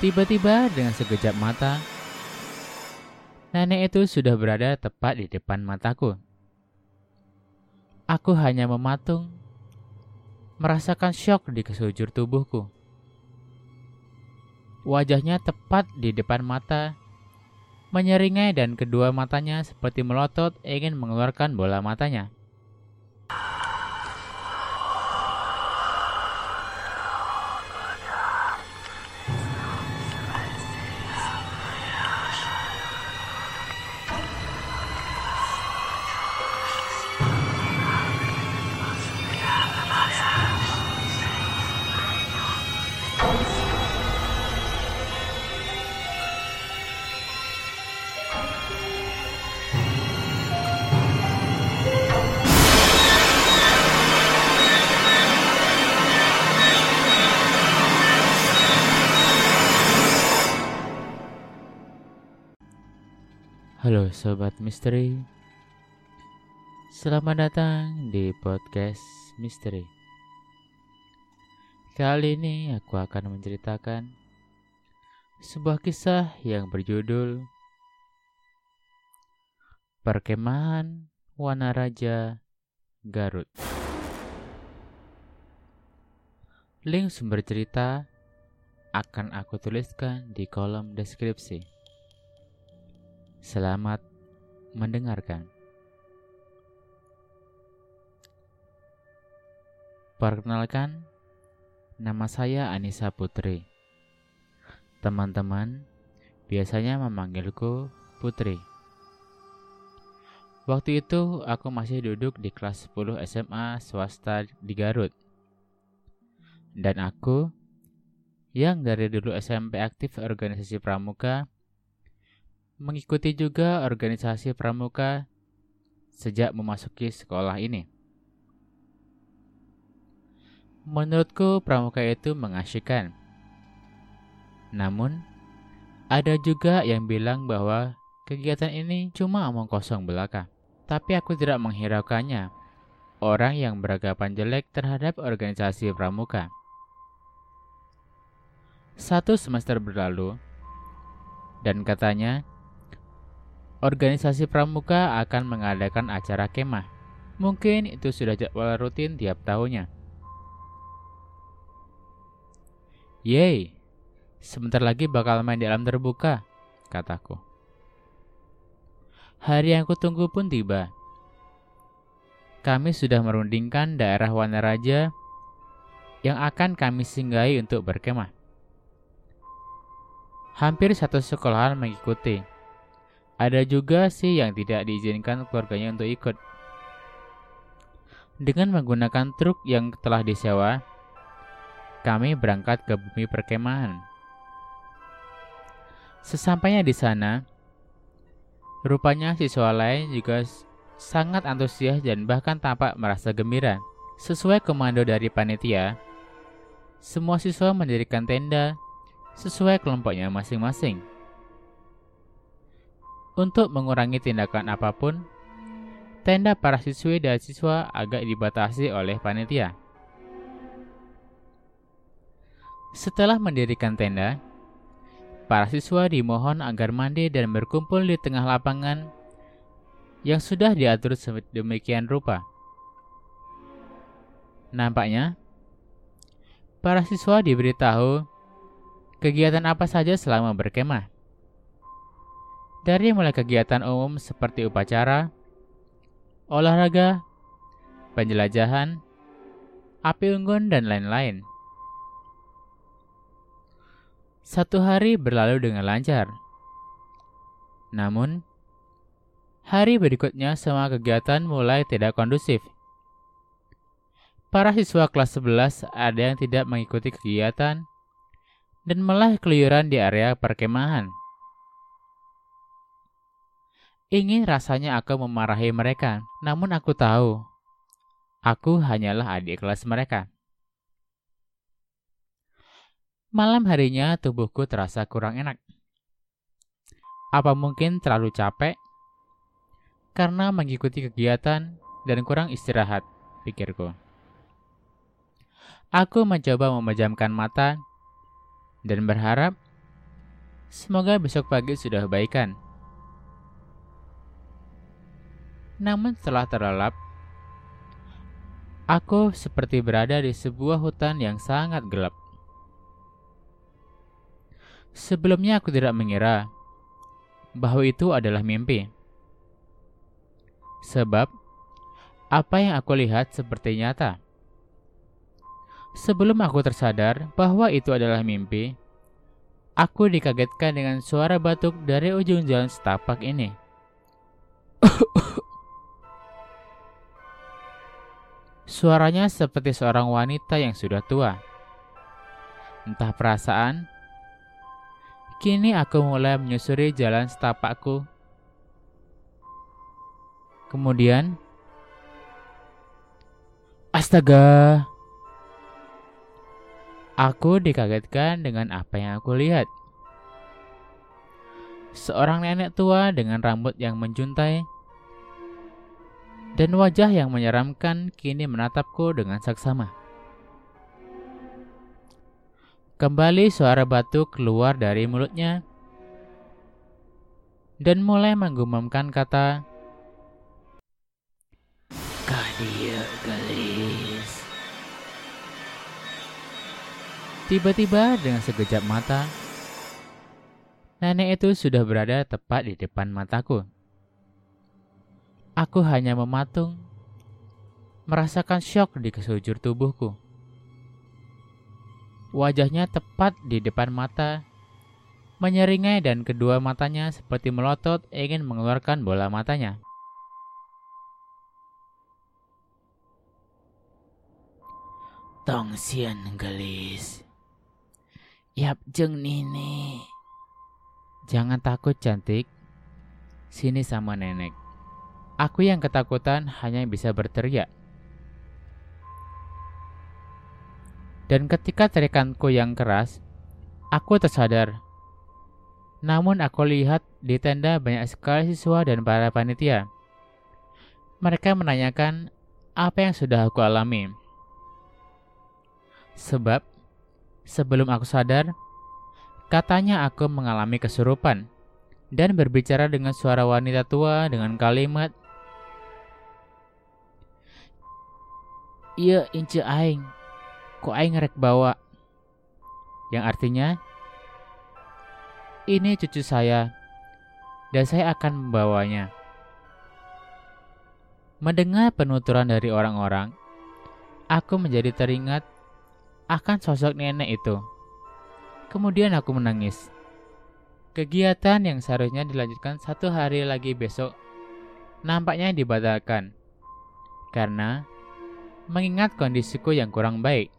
Tiba-tiba dengan sekejap mata, nenek itu sudah berada tepat di depan mataku. Aku hanya mematung, merasakan syok di kesujur tubuhku. Wajahnya tepat di depan mata, menyeringai dan kedua matanya seperti melotot ingin mengeluarkan bola matanya. Halo Sobat Misteri. Selamat datang di podcast Misteri. Kali ini aku akan menceritakan Sebuah kisah yang berjudul Perkemahan Wanaraja Garut. Link sumber cerita akan aku tuliskan di kolom deskripsi. Selamat mendengarkan. Perkenalkan, nama saya Anissa Putri. Teman-teman biasanya memanggilku Putri. Waktu itu aku masih duduk di kelas 10 SMA swasta di Garut. Dan aku yang dari dulu SMP aktif organisasi pramuka mengikuti juga organisasi pramuka sejak memasuki sekolah ini. Menurutku pramuka itu mengasyikkan. Namun, ada juga yang bilang bahwa kegiatan ini cuma omong kosong belaka. Tapi aku tidak menghiraukannya. Orang yang beragapan jelek terhadap organisasi pramuka. Satu semester berlalu, dan katanya organisasi pramuka akan mengadakan acara kemah. Mungkin itu sudah jadwal rutin tiap tahunnya. Yeay, sebentar lagi bakal main di alam terbuka, kataku. Hari yang kutunggu pun tiba. Kami sudah merundingkan daerah Wanaraja yang akan kami singgahi untuk berkemah. Hampir satu sekolahan mengikuti. Ada juga sih yang tidak diizinkan keluarganya untuk ikut. Dengan menggunakan truk yang telah disewa, kami berangkat ke bumi perkemahan. Sesampainya di sana, rupanya siswa lain juga sangat antusias dan bahkan tampak merasa gembira. Sesuai komando dari panitia, semua siswa mendirikan tenda sesuai kelompoknya masing-masing. Untuk mengurangi tindakan apa pun, tenda para siswi dan siswa agak dibatasi oleh panitia. Setelah mendirikan tenda, para siswa dimohon agar mandi dan berkumpul di tengah lapangan yang sudah diatur sedemikian rupa. Nampaknya, para siswa diberitahu kegiatan apa saja selama berkemah. Dari mulai kegiatan umum seperti upacara, olahraga, penjelajahan, api unggun, dan lain-lain. Satu hari berlalu dengan lancar. Namun, hari berikutnya semua kegiatan mulai tidak kondusif. Para siswa kelas 11 ada yang tidak mengikuti kegiatan dan malah keluyuran di area perkemahan. Ingin rasanya aku memarahi mereka, namun aku tahu aku hanyalah adik kelas mereka. Malam harinya tubuhku terasa kurang enak. Apa mungkin terlalu capek? Karena mengikuti kegiatan dan kurang istirahat, pikirku. Aku mencoba memejamkan mata dan berharap Semoga besok pagi sudah baikan. Namun setelah terlelap, aku seperti berada di sebuah hutan yang sangat gelap. Sebelumnya aku tidak mengira bahwa itu adalah mimpi. Sebab apa yang aku lihat seperti nyata. Sebelum aku tersadar bahwa itu adalah mimpi, aku dikagetkan dengan suara batuk dari ujung jalan setapak ini. Suaranya seperti seorang wanita yang sudah tua. Entah perasaan, kini aku mulai menyusuri jalan setapakku. Kemudian, astaga, Aku dikagetkan dengan apa yang aku lihat. Seorang nenek tua dengan rambut yang menjuntai dan wajah yang menyeramkan kini menatapku dengan saksama. Kembali suara batu keluar dari mulutnya dan mulai menggumamkan kata Kadir gelis. Tiba-tiba dengan sekejap mata, nenek itu sudah berada tepat di depan mataku. Aku hanya mematung, merasakan syok di kesujur tubuhku. Wajahnya tepat di depan mata, menyeringai dan kedua matanya seperti melotot ingin mengeluarkan bola matanya. Tong Sian gelis. Yap, jeng Nini. Jangan takut cantik. Sini sama nenek. Aku yang ketakutan hanya bisa berteriak. Dan ketika terikanku yang keras, aku tersadar. Namun aku lihat di tenda banyak sekali siswa dan para panitia. Mereka menanyakan apa yang sudah aku alami. Sebab Sebelum aku sadar, katanya aku mengalami kesurupan dan berbicara dengan suara wanita tua dengan kalimat Iya, ince aing. Kok aing ngerek bawa? Yang artinya, ini cucu saya, dan saya akan membawanya. Mendengar penuturan dari orang-orang, aku menjadi teringat akan sosok nenek itu. Kemudian aku menangis. Kegiatan yang seharusnya dilanjutkan satu hari lagi besok nampaknya dibatalkan karena mengingat kondisiku yang kurang baik.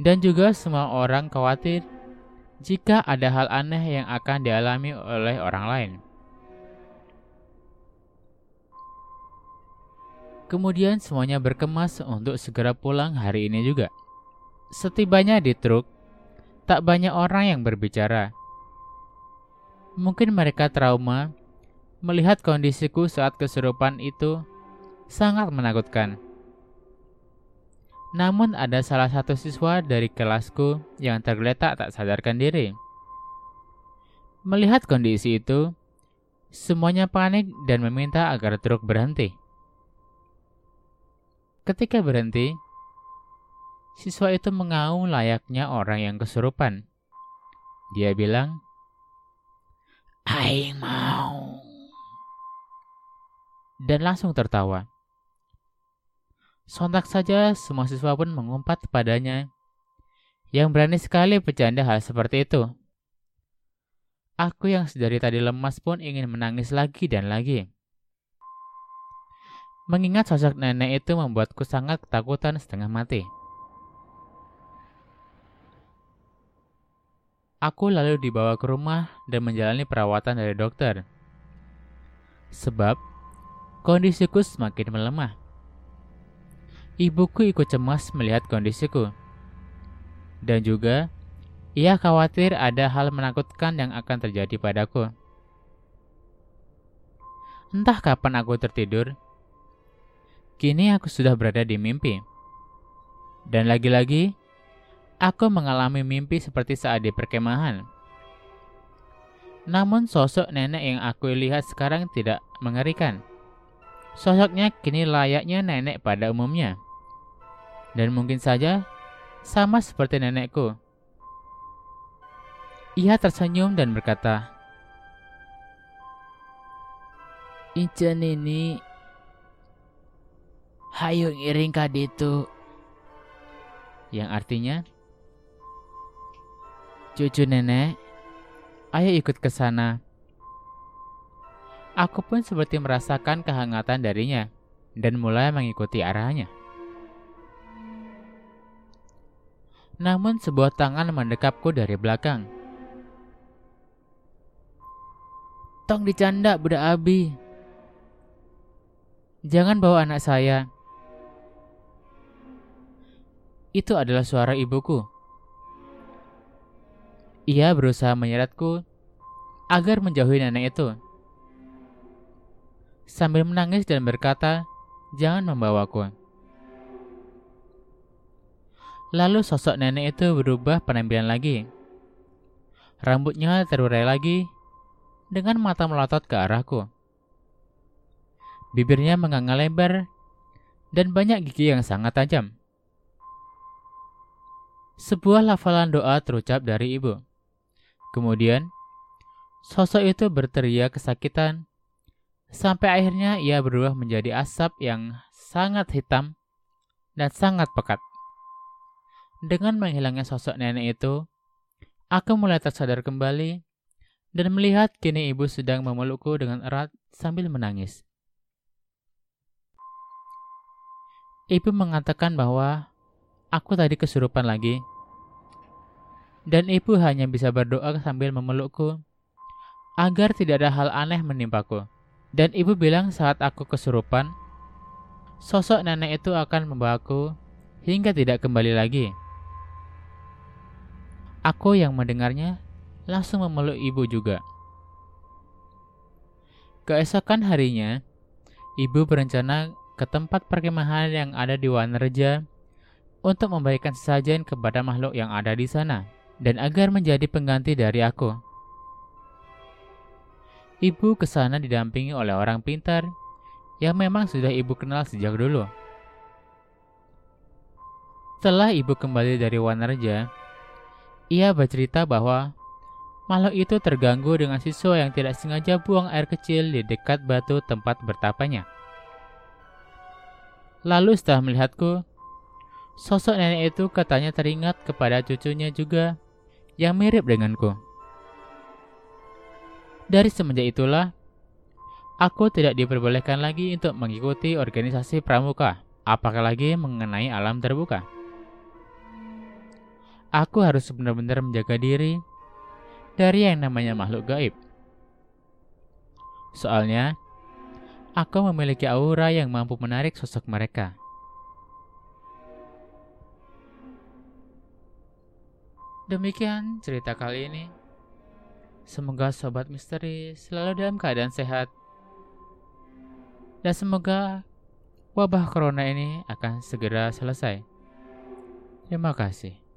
Dan juga semua orang khawatir jika ada hal aneh yang akan dialami oleh orang lain. Kemudian semuanya berkemas untuk segera pulang hari ini juga. Setibanya di truk, tak banyak orang yang berbicara. Mungkin mereka trauma melihat kondisiku saat kesurupan itu sangat menakutkan. Namun ada salah satu siswa dari kelasku yang tergeletak tak sadarkan diri. Melihat kondisi itu, semuanya panik dan meminta agar truk berhenti. Ketika berhenti, siswa itu mengaum layaknya orang yang kesurupan. Dia bilang, Aing mau. Dan langsung tertawa. Sontak saja semua siswa pun mengumpat padanya yang berani sekali bercanda hal seperti itu. Aku yang sedari tadi lemas pun ingin menangis lagi dan lagi. Mengingat sosok nenek itu membuatku sangat ketakutan setengah mati. Aku lalu dibawa ke rumah dan menjalani perawatan dari dokter. Sebab kondisiku semakin melemah. Ibuku ikut cemas melihat kondisiku. Dan juga ia khawatir ada hal menakutkan yang akan terjadi padaku. Entah kapan aku tertidur, Kini aku sudah berada di mimpi. Dan lagi-lagi, aku mengalami mimpi seperti saat di perkemahan. Namun sosok nenek yang aku lihat sekarang tidak mengerikan. Sosoknya kini layaknya nenek pada umumnya. Dan mungkin saja sama seperti nenekku. Ia tersenyum dan berkata, Ijen ini Hayu ngiring kaditu. Yang artinya Cucu nenek Ayo ikut ke sana. Aku pun seperti merasakan kehangatan darinya Dan mulai mengikuti arahnya Namun sebuah tangan mendekapku dari belakang Tong dicanda budak abi Jangan bawa anak saya. Itu adalah suara ibuku. Ia berusaha menyeretku agar menjauhi nenek itu. Sambil menangis dan berkata, "Jangan membawaku." Lalu sosok nenek itu berubah penampilan lagi. Rambutnya terurai lagi dengan mata melotot ke arahku. Bibirnya menganga lebar dan banyak gigi yang sangat tajam. Sebuah lafalan doa terucap dari ibu. Kemudian, sosok itu berteriak kesakitan sampai akhirnya ia berubah menjadi asap yang sangat hitam dan sangat pekat. Dengan menghilangnya sosok nenek itu, aku mulai tersadar kembali dan melihat kini ibu sedang memelukku dengan erat sambil menangis. Ibu mengatakan bahwa aku tadi kesurupan lagi. Dan ibu hanya bisa berdoa sambil memelukku agar tidak ada hal aneh menimpaku. Dan ibu bilang saat aku kesurupan, sosok nenek itu akan membawaku hingga tidak kembali lagi. Aku yang mendengarnya langsung memeluk ibu juga. Keesokan harinya, ibu berencana ke tempat perkemahan yang ada di Wanerja untuk membagikan sesajen kepada makhluk yang ada di sana dan agar menjadi pengganti dari aku. Ibu ke sana didampingi oleh orang pintar yang memang sudah ibu kenal sejak dulu. Setelah ibu kembali dari Wanerja, ia bercerita bahwa makhluk itu terganggu dengan siswa yang tidak sengaja buang air kecil di dekat batu tempat bertapanya. Lalu setelah melihatku, sosok nenek itu katanya teringat kepada cucunya juga yang mirip denganku. Dari semenjak itulah, aku tidak diperbolehkan lagi untuk mengikuti organisasi pramuka, apakah lagi mengenai alam terbuka. Aku harus benar-benar menjaga diri dari yang namanya makhluk gaib. Soalnya, Aku memiliki aura yang mampu menarik sosok mereka. Demikian cerita kali ini. Semoga sobat misteri selalu dalam keadaan sehat. Dan semoga wabah corona ini akan segera selesai. Terima kasih.